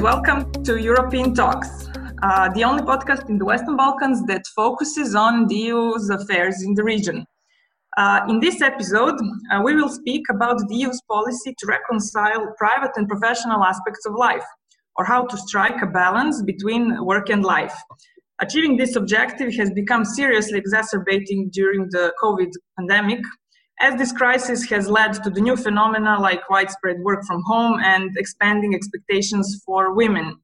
and welcome to European Talks, uh, the only podcast in the Western Balkans that focuses on the EU's affairs in the region. Uh, in this episode, uh, we will speak about the EU's policy to reconcile private and professional aspects of life, or how to strike a balance between work and life. Achieving this objective has become seriously exacerbating during the COVID pandemic, as this crisis has led to the new phenomena like widespread work from home and expanding expectations for women.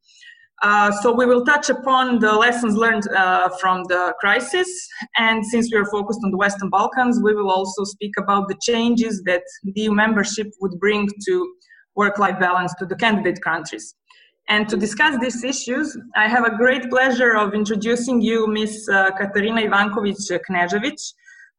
Uh, so we will touch upon the lessons learned uh, from the crisis, and since we are focused on the Western Balkans, we will also speak about the changes that the EU membership would bring to work-life balance to the candidate countries. And to discuss these issues, I have a great pleasure of introducing you Ms. Uh, Katarina Ivanković-Knežević,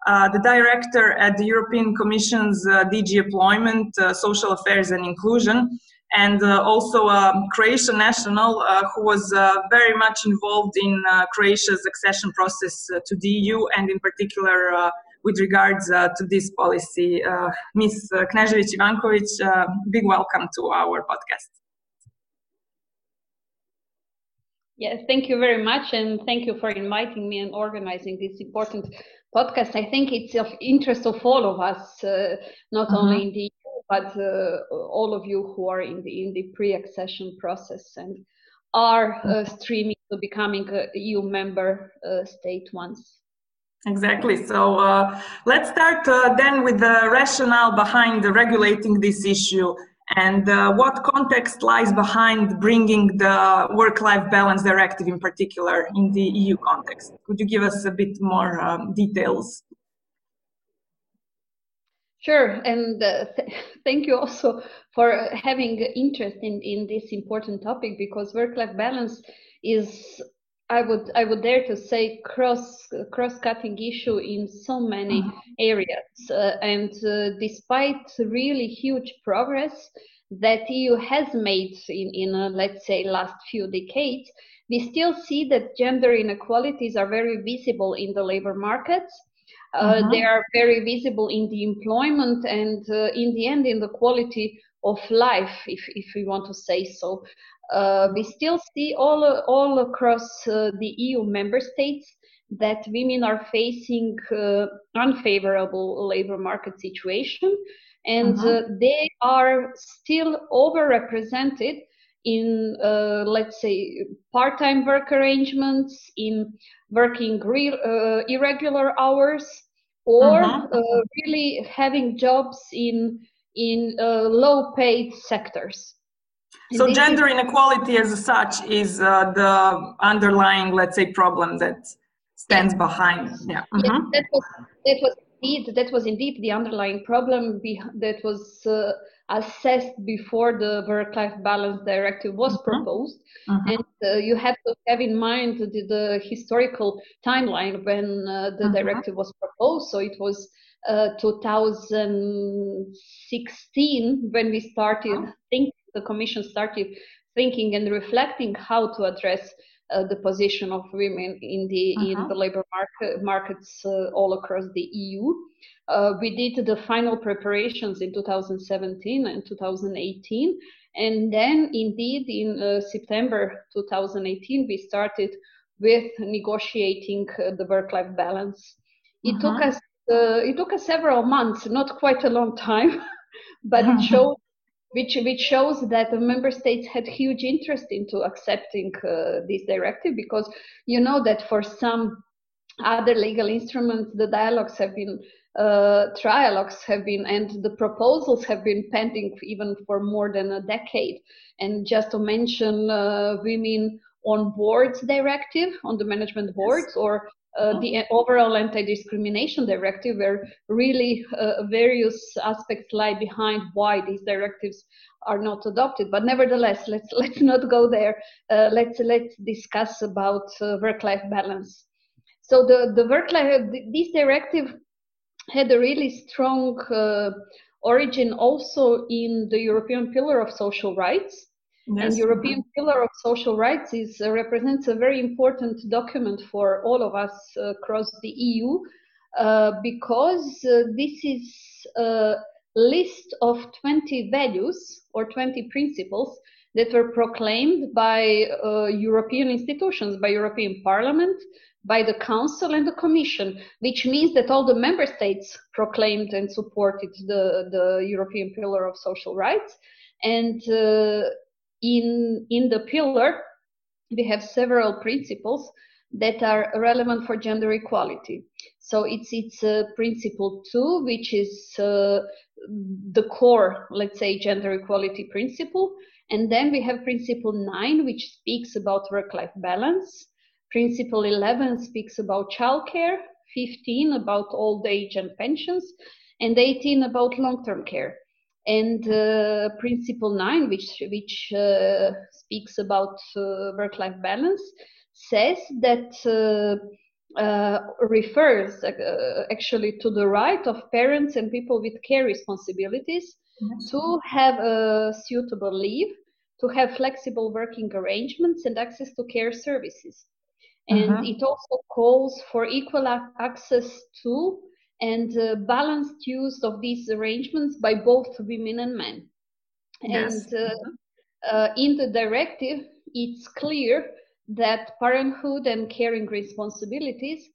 uh, the director at the European Commission's uh, DG Employment, uh, Social Affairs and Inclusion, and uh, also a Croatian national uh, who was very much involved in Croatia's accession process to the EU, and in particular with regards to this policy. Ms. Knežević Ivanković, big welcome to our podcast. Yes, thank you very much, and thank you for inviting me and organizing this important podcast. I think it's of interest of all of us, uh, not uh-huh. only in the EU, but uh, all of you who are in the in the pre-accession process and are uh, mm-hmm. streaming to becoming a EU member uh, state once. Exactly. So uh, let's start uh, then with the rationale behind regulating this issue and uh, what context lies behind bringing the work-life balance directive in particular in the eu context? Could you give us a bit more um, details? Sure and uh, th- thank you also for having interest in, in this important topic because work-life balance is I would I would dare to say cross cross cutting issue in so many mm-hmm. areas, uh, and uh, despite really huge progress that EU has made in in uh, let's say last few decades, we still see that gender inequalities are very visible in the labor markets. Uh, mm-hmm. They are very visible in the employment and uh, in the end in the quality of life, if if we want to say so. Uh, we still see all, all across uh, the EU member states that women are facing uh, unfavorable labor market situation and uh-huh. they are still overrepresented in uh, let's say part-time work arrangements in working re- uh, irregular hours or uh, really having jobs in in low paid sectors so gender inequality as such is uh, the underlying, let's say, problem that stands yes. behind. Yeah. Mm-hmm. that was that was indeed that was indeed the underlying problem be, that was uh, assessed before the work-life balance directive was mm-hmm. proposed, mm-hmm. and uh, you have to have in mind the, the historical timeline when uh, the mm-hmm. directive was proposed. So it was. Uh, 2016 when we started uh-huh. thinking the Commission started thinking and reflecting how to address uh, the position of women in the uh-huh. in the labor market, markets uh, all across the EU. Uh, we did the final preparations in 2017 and 2018, and then indeed in uh, September 2018 we started with negotiating uh, the work-life balance. It uh-huh. took us uh, it took us several months, not quite a long time, but it showed which which shows that the member states had huge interest into accepting uh, this directive because you know that for some other legal instruments the dialogues have been uh, trialogues have been and the proposals have been pending even for more than a decade and just to mention uh, women on boards directive on the management boards yes. or uh, the overall anti-discrimination directive where really uh, various aspects lie behind why these directives are not adopted. But nevertheless let's let's not go there. Uh, let's let's discuss about uh, work-life balance. So the the work-life this directive had a really strong uh, origin also in the european pillar of social rights Yes. And European Pillar of Social Rights is uh, represents a very important document for all of us uh, across the EU uh, because uh, this is a list of 20 values or 20 principles that were proclaimed by uh, European institutions, by European Parliament, by the Council and the Commission, which means that all the member states proclaimed and supported the, the European Pillar of Social Rights. And uh, in, in the pillar, we have several principles that are relevant for gender equality. So it's it's uh, principle two, which is uh, the core, let's say, gender equality principle, and then we have principle nine, which speaks about work-life balance. Principle eleven speaks about childcare. Fifteen about old age and pensions, and eighteen about long-term care. And uh, principle nine, which which uh, speaks about uh, work-life balance, says that uh, uh, refers uh, actually to the right of parents and people with care responsibilities to have a suitable leave, to have flexible working arrangements and access to care services. And uh-huh. it also calls for equal access to and uh, balanced use of these arrangements by both women and men. Yes. And uh, uh, in the directive, it's clear that parenthood and caring responsibilities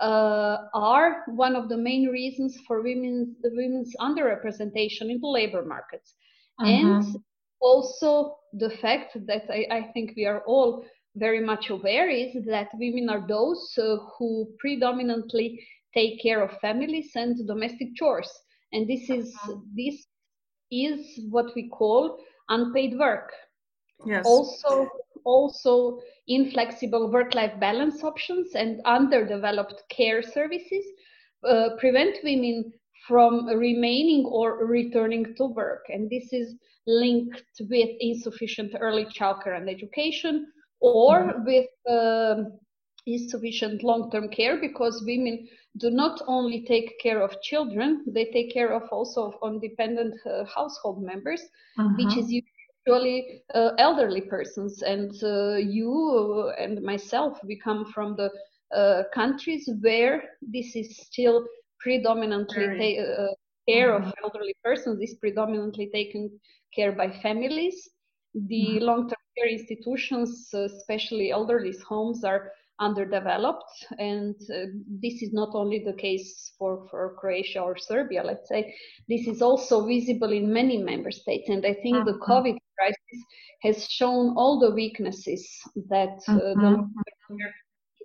uh, are one of the main reasons for women's women's underrepresentation in the labor markets, uh-huh. and also the fact that I, I, think we are all very much aware is that women are those uh, who predominantly take care of families and domestic chores, and this is uh-huh. this is what we call unpaid work. Yes. Also, also inflexible work-life balance options and underdeveloped care services uh, prevent women from remaining or returning to work. And this is linked with insufficient early childcare and education or mm-hmm. with uh, insufficient long-term care because women do not only take care of children, they take care of also of independent uh, household members, mm-hmm. which is usually uh, elderly persons. And uh, you and myself, we come from the uh, countries where this is still predominantly ta- uh, care mm-hmm. of elderly persons is predominantly taken care by families. The mm-hmm. long-term care institutions, especially elderly homes, are underdeveloped and uh, this is not only the case for, for croatia or serbia let's say this is also visible in many member states and i think uh-huh. the mm-hmm. covid crisis has shown all the weaknesses that uh, uh-huh. the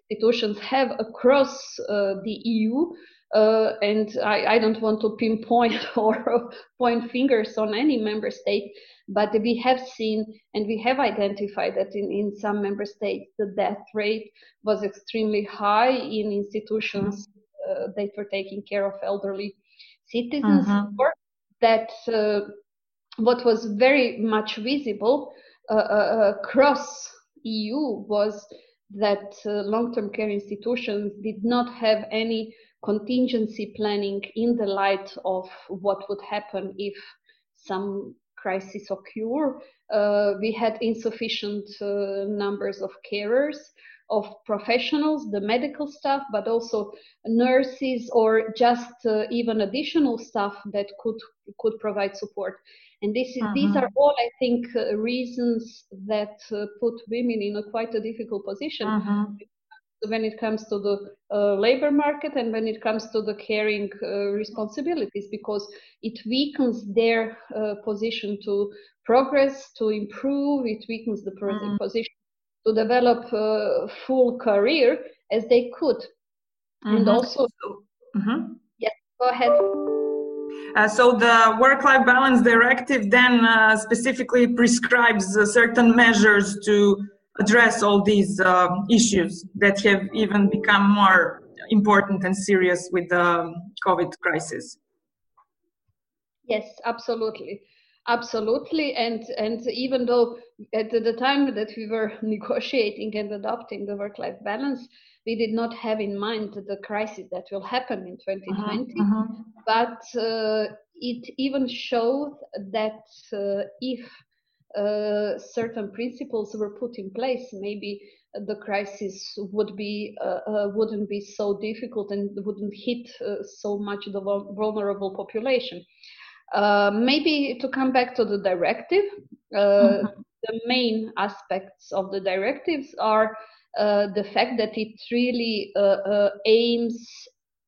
institutions have across uh, the eu uh, and I, I, don't want to pinpoint or point fingers on any member state, but we have seen and we have identified that in, in some member states the death rate was extremely high in institutions uh, that were taking care of elderly citizens, uh-huh. or that uh, what was very much visible uh, uh, across EU was that uh, long-term care institutions did not have any contingency planning in the light of what would happen if some crisis occur. Uh, we had insufficient uh, numbers of carers, of professionals, the medical staff, but also nurses or just uh, even additional staff that could could provide support. And this is, uh-huh. these are all, I think, uh, reasons that uh, put women in a quite a difficult position. Uh-huh when it comes to the uh, labor market and when it comes to the caring uh, responsibilities because it weakens their uh, position to progress to improve it weakens the mm-hmm. position to develop a full career as they could mm-hmm. and also mm-hmm. yes go ahead uh, so the work-life balance directive then uh, specifically prescribes uh, certain measures to address all these uh, issues that have even become more important and serious with the COVID crisis. Yes, absolutely. Absolutely, and and even though at the time that we were negotiating and adopting the work-life balance, we did not have in mind the crisis that will happen in 2020. Uh-huh, uh-huh. But uh, it even showed that uh, if uh, certain principles were put in place, maybe the crisis would be uh, uh, wouldn't be so difficult and wouldn't hit uh, so much the vulnerable population. Uh, maybe to come back to the directive, mm-hmm. the main aspects of the directives are uh, the fact that it really uh, uh, aims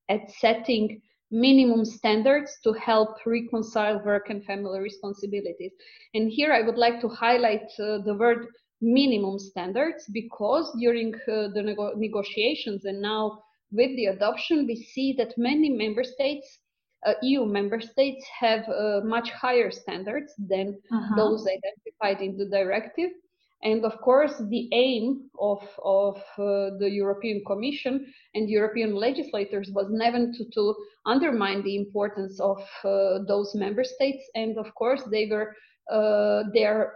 at setting minimum standards to help reconcile work and family responsibilities. And here I would like to highlight uh, the word minimum standards because during uh, the nego negotiations and now with the adoption, we see that many member states, uh, EU member states, have uh, much higher standards than -huh. those identified in the directive. And of course, the aim of, of uh, the European Commission and European legislators was never to, to undermine the importance of uh, those member states. And of course, they were uh, they're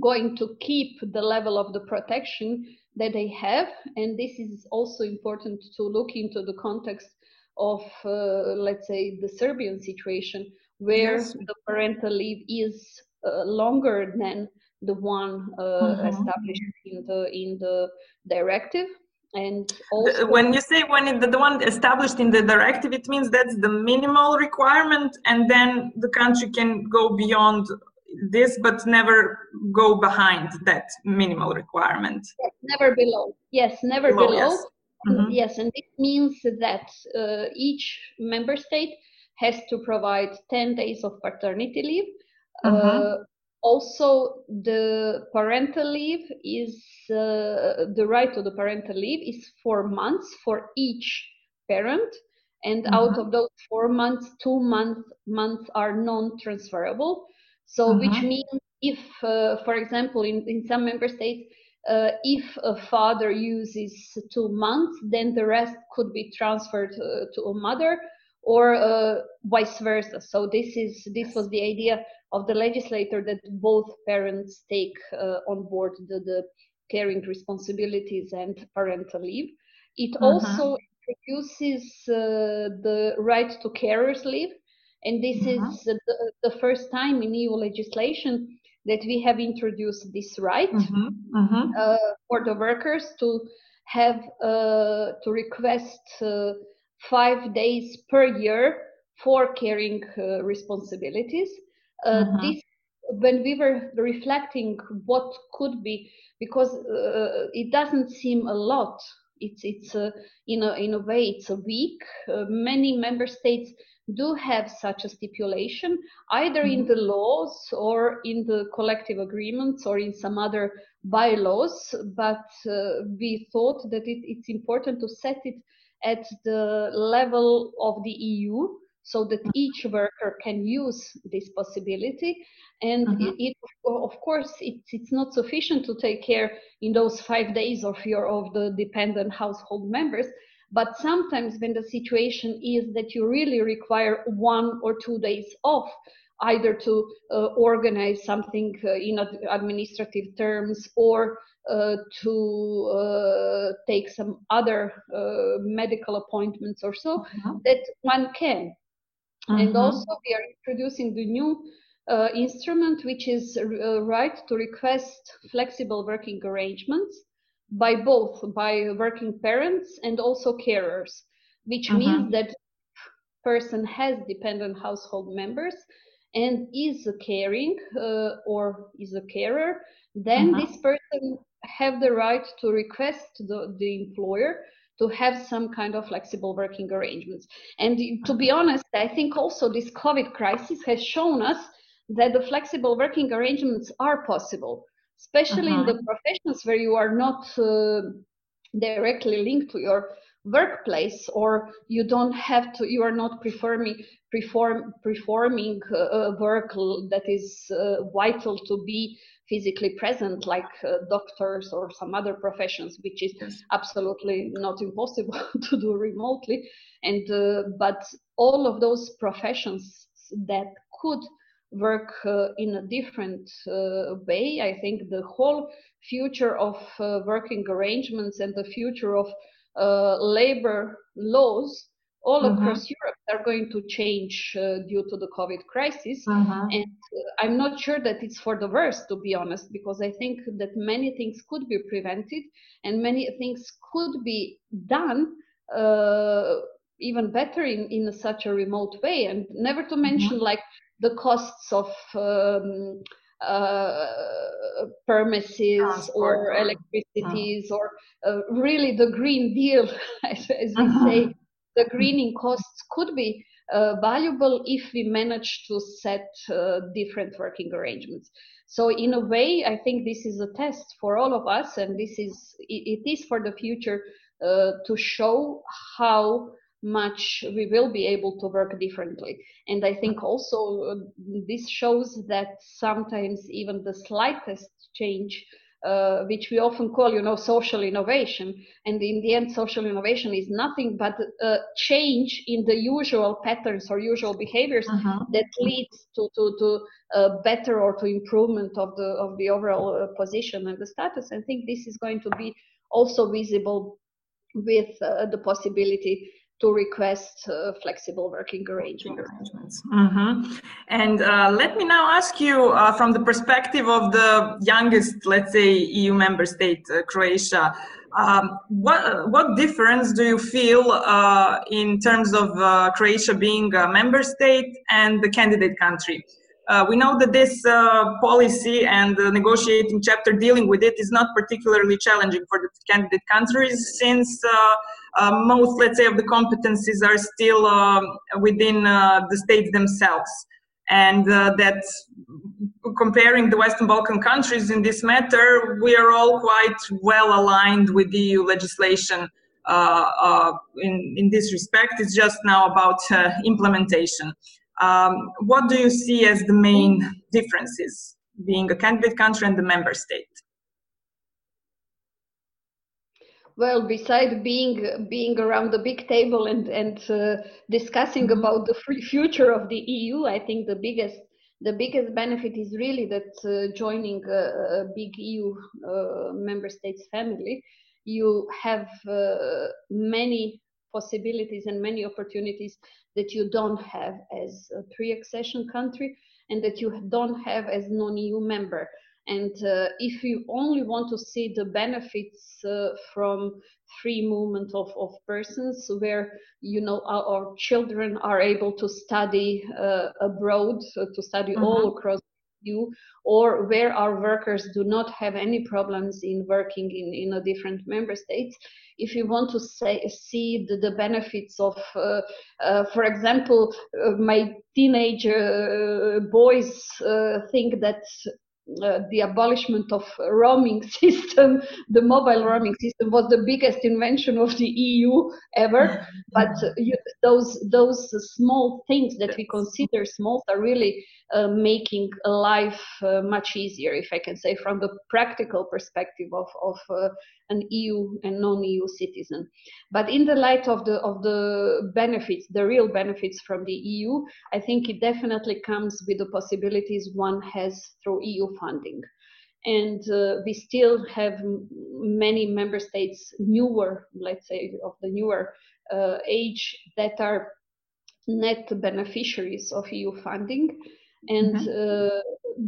going to keep the level of the protection that they have. And this is also important to look into the context of, uh, let's say, the Serbian situation, where yes. the parental leave is uh, longer than the one uh, mm-hmm. established in the in the directive and also when you say when it, the, the one established in the directive it means that's the minimal requirement and then the country can go beyond this but never go behind that minimal requirement yes, never below yes never below, below. Yes. Mm-hmm. yes. and this means that uh, each member state has to provide 10 days of paternity leave mm-hmm. uh, also the parental leave is uh, the right to the parental leave is four months for each parent and mm-hmm. out of those four months two months months are non-transferable so mm-hmm. which means if uh, for example in, in some member states uh, if a father uses two months then the rest could be transferred uh, to a mother or uh, vice versa so this is this was the idea of the legislator that both parents take uh, on board the, the, caring responsibilities and parental leave. It uh-huh. also introduces uh, the right to carers leave, and this uh-huh. is the, the, first time in EU legislation that we have introduced this right uh-huh. uh, for the workers to have uh, to request uh, five days per year for caring uh, responsibilities uh, mm-hmm. this when we were reflecting what could be because uh, it doesn't seem a lot it's it's a, in a in a way it's a week uh, many member states do have such a stipulation either mm-hmm. in the laws or in the collective agreements or in some other bylaws but uh, we thought that it, it's important to set it at the level of the eu so that mm-hmm. each worker can use this possibility. And mm-hmm. it, of course, it's, it's not sufficient to take care in those five days of your of the dependent household members. But sometimes when the situation is that you really require one or two days off, either to uh, organize something uh, in administrative terms or uh, to uh, take some other uh, medical appointments or so, mm-hmm. that one can. And also, we are introducing the new uh, instrument, which is a right to request flexible working arrangements by both by working parents and also carers, which mm-hmm. means that person has dependent household members and is a caring uh, or is a carer, then mm-hmm. this person have the right to request the, the employer to have some kind of flexible working arrangements. And to be honest, I think also this COVID crisis has shown us that the flexible working arrangements are possible, especially uh-huh. in the professions where you are not uh, directly linked to your workplace or you don't have to you are not performing perform performing uh, work that is uh, vital to be physically present like uh, doctors or some other professions which is yes. absolutely not impossible to do remotely and uh, but all of those professions that could work uh, in a different uh, way i think the whole future of uh, working arrangements and the future of uh, labor laws all mm-hmm. across Europe are going to change uh, due to the COVID crisis. Mm-hmm. And uh, I'm not sure that it's for the worse, to be honest, because I think that many things could be prevented and many things could be done uh, even better in, in such a remote way. And never to mm-hmm. mention mm-hmm. like the costs of um, uh, or electricities or uh, really the green deal as, as we uh-huh. say. The greening costs could be uh, valuable if we manage to set uh, different working arrangements. So in a way i think this is a test for all of us and this is it, it is for the future uh, to show how much we will be able to work differently. And I think also uh, this shows that sometimes even the slightest change, uh, which we often call, you know, social innovation, and in the end, social innovation is nothing but a change in the usual patterns or usual behaviors uh-huh. that leads to to, to uh, better or to improvement of the of the overall uh, position and the status. I think this is going to be also visible with uh, the possibility to request uh, flexible working arrangements. Mm-hmm. And uh, let me now ask you uh, from the perspective of the youngest, let's say, EU member state, uh, Croatia. Um, what what difference do you feel uh, in terms of uh, Croatia being a member state and the candidate country? We know that this policy and the negotiating chapter dealing with it is not particularly challenging for the candidate countries since uh, most, let's say, of the competencies are still um, within uh, the states themselves. And uh, that comparing the Western Balkan countries in this matter, we are all quite well aligned with EU legislation uh, uh, in, in this respect. It's just now about uh, implementation. Um, what do you see as the main differences being a candidate country and the member state? well beside being being around the big table and and uh, discussing mm-hmm. about the future of the eu i think the biggest the biggest benefit is really that uh, joining a, a, big eu uh, member states family you have uh, many possibilities and many opportunities that you don't have as a pre-accession country and that you don't have as non-eu member and uh, if you only want to see the benefits uh, from free movement of, of persons, where you know our, our children are able to study uh, abroad, to study mm-hmm. all across you, or where our workers do not have any problems in working in, in a different member states, if you want to say, see the, the benefits of, uh, uh, for example, uh, my teenage uh, boys uh, think that uh, the abolishment of roaming system, the mobile roaming system was the biggest invention of the EU ever. But uh, you, those those small things that we consider small are really uh, making life uh, much easier, if I can say, from the practical perspective of, of uh, an EU and non-EU citizen. But in the light of the of the benefits, the real benefits from the EU, I think it definitely comes with the possibilities one has through EU funding. And uh, we still have many member states, newer, let's say, of the newer uh, age, that are net beneficiaries of EU funding and mm-hmm. uh,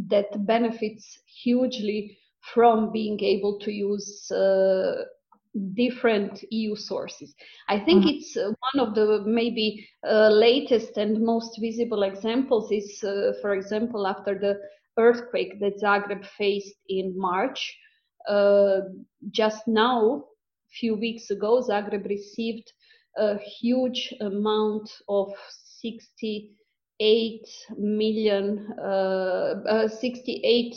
that benefits hugely from being able to use uh, different EU sources. I think mm-hmm. it's uh, one of the maybe uh, latest and most visible examples is, uh, for example, after the earthquake that Zagreb faced in March. Uh, just now, a few weeks ago, Zagreb received a huge amount of 60 8 million, uh, uh, 68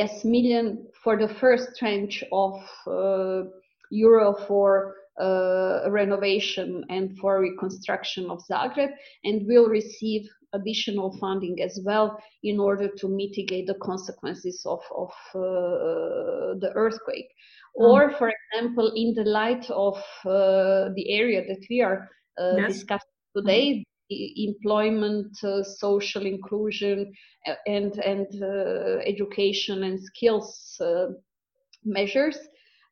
yes million for the first tranche of uh, euro for uh, renovation and for reconstruction of Zagreb, and will receive additional funding as well in order to mitigate the consequences of, of uh, the earthquake. Mm. Or, for example, in the light of uh, the area that we are yes. discussing today, employment, uh, social inclusion, and and uh, education and skills uh, measures.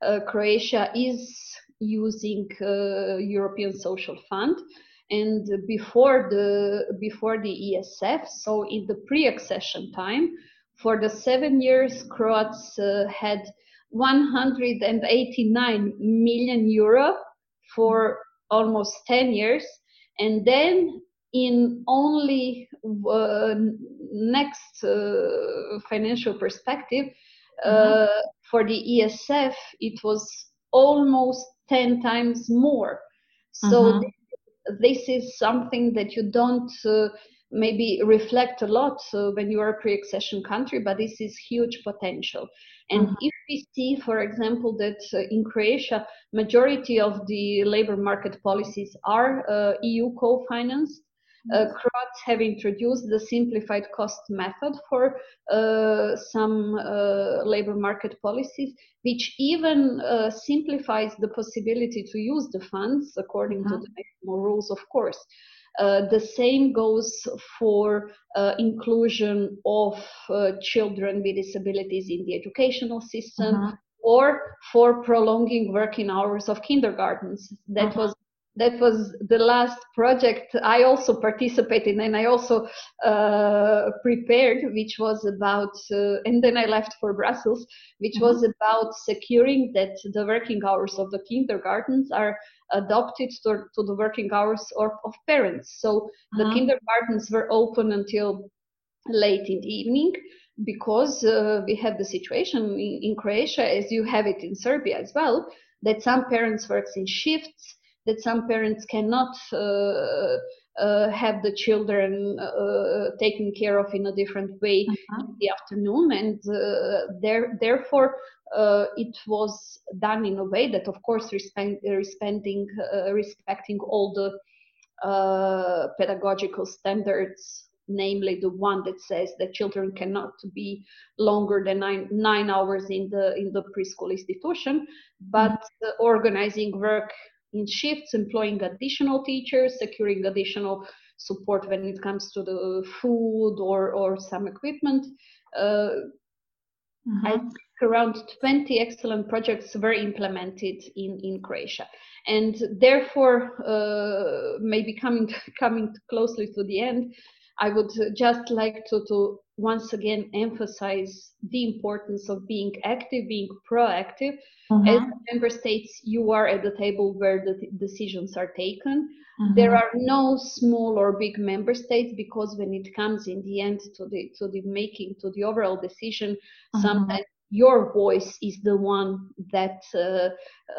Uh, Croatia is using uh, European Social Fund, and before the before the ESF, so in the pre-accession time, for the seven years, Croats had 189 million euro for almost 10 years and then in only uh, next uh, financial perspective uh, mm-hmm. for the ESF, it was almost 10 times more. So mm-hmm. this, this, is something that you don't uh, maybe reflect a lot uh, when you are a pre-accession country, but this is huge potential. And mm-hmm. if we see, for example, that uh, in Croatia, majority of the labor market policies are uh, EU co-financed, uh, have introduced the simplified cost method for uh, some uh, labor market policies, which even uh, simplifies the possibility to use the funds according to the maximum rules, of course. Uh, the same goes for uh, inclusion of uh, children with disabilities in the educational system uh-huh. or for prolonging working hours of kindergartens. That uh-huh. was that was the last project I also participated in and I also uh, prepared, which was about, uh, and then I left for Brussels, which mm-hmm. was about securing that the working hours of the kindergartens are adopted to, to the working hours of, of parents. So mm-hmm. the kindergartens were open until late in the evening because uh, we had the situation in, in Croatia, as you have it in Serbia as well, that some parents work in shifts that some parents cannot uh, uh, have the children uh, taken care of in a different way uh-huh. in the afternoon, and there, therefore it was done in a way that, of course, respect, respecting respecting all the pedagogical standards namely the one that says that children cannot be longer than nine, nine hours in the in the preschool institution but mm-hmm. organizing work in shifts, employing additional teachers, securing additional support when it comes to the food or, or some equipment. Uh, mm-hmm. I think around 20 excellent projects were implemented in, in Croatia. And therefore, uh, maybe coming, coming closely to the end, I would just like to, to once again emphasize the importance of being active, being proactive. Mm-hmm. As member states, you are at the table where the t- decisions are taken. Mm-hmm. There are no small or big member states because when it comes in the end to the to the making to the overall decision, mm-hmm. sometimes your voice is the one that uh,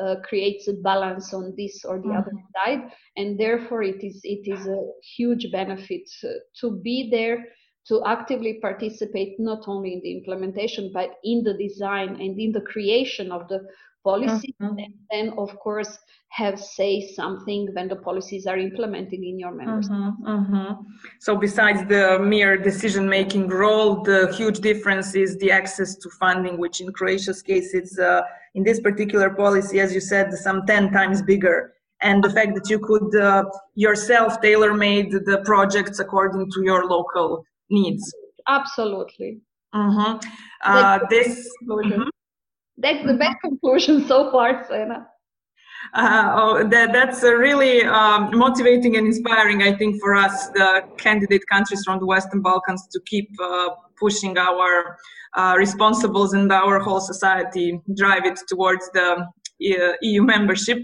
uh, creates a balance on this or the mm-hmm. other side and therefore it is it is a huge benefit uh, to be there to actively participate not only in the implementation but in the design and in the creation of the policy mm-hmm. and then of course have say something when the policies are implemented in your members. Mm-hmm, mm-hmm. So besides the mere decision making role, the huge difference is the access to funding, which in Croatia's case is uh, in this particular policy, as you said, some 10 times bigger. And the fact that you could uh, yourself tailor made the projects according to your local needs. Absolutely. Mm-hmm. Uh, this. Mm-hmm. That's the best conclusion so far, Sena. Uh, oh, that, that's uh, really um, motivating and inspiring, I think, for us, the candidate countries from the Western Balkans, to keep uh, pushing our uh, responsibles and our whole society, drive it towards the EU uh, membership.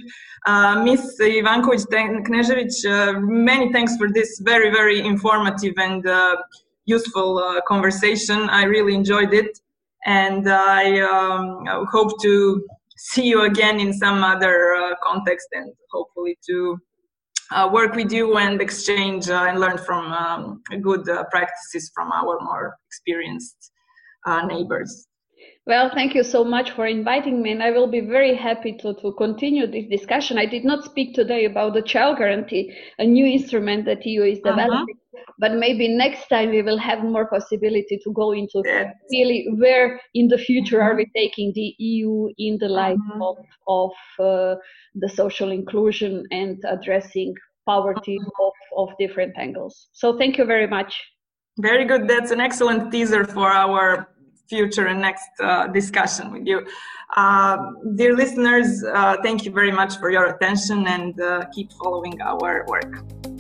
Uh, Ms. Ivanković Knežević, many thanks for this very, very informative and useful conversation. I really enjoyed it, and I um, hope to see you again in some other uh, context and hopefully to uh, work with you and exchange uh, and learn from um, good uh, practices from our more experienced uh, neighbors. Well, thank you so much for inviting me, and I will be very happy to, to continue this discussion. I did not speak today about the child guarantee, a new instrument that EU is uh-huh. developing, uh-huh. But maybe next time we will have more possibility to go into yes. really where in the future are we taking the EU in the light uh-huh. of, of uh, the social inclusion and addressing poverty uh-huh. of, of different angles. So thank you very much. Very good. That's an excellent teaser for our future and next uh, discussion with you. Uh, dear listeners, uh, thank you very much for your attention and uh, keep following our work.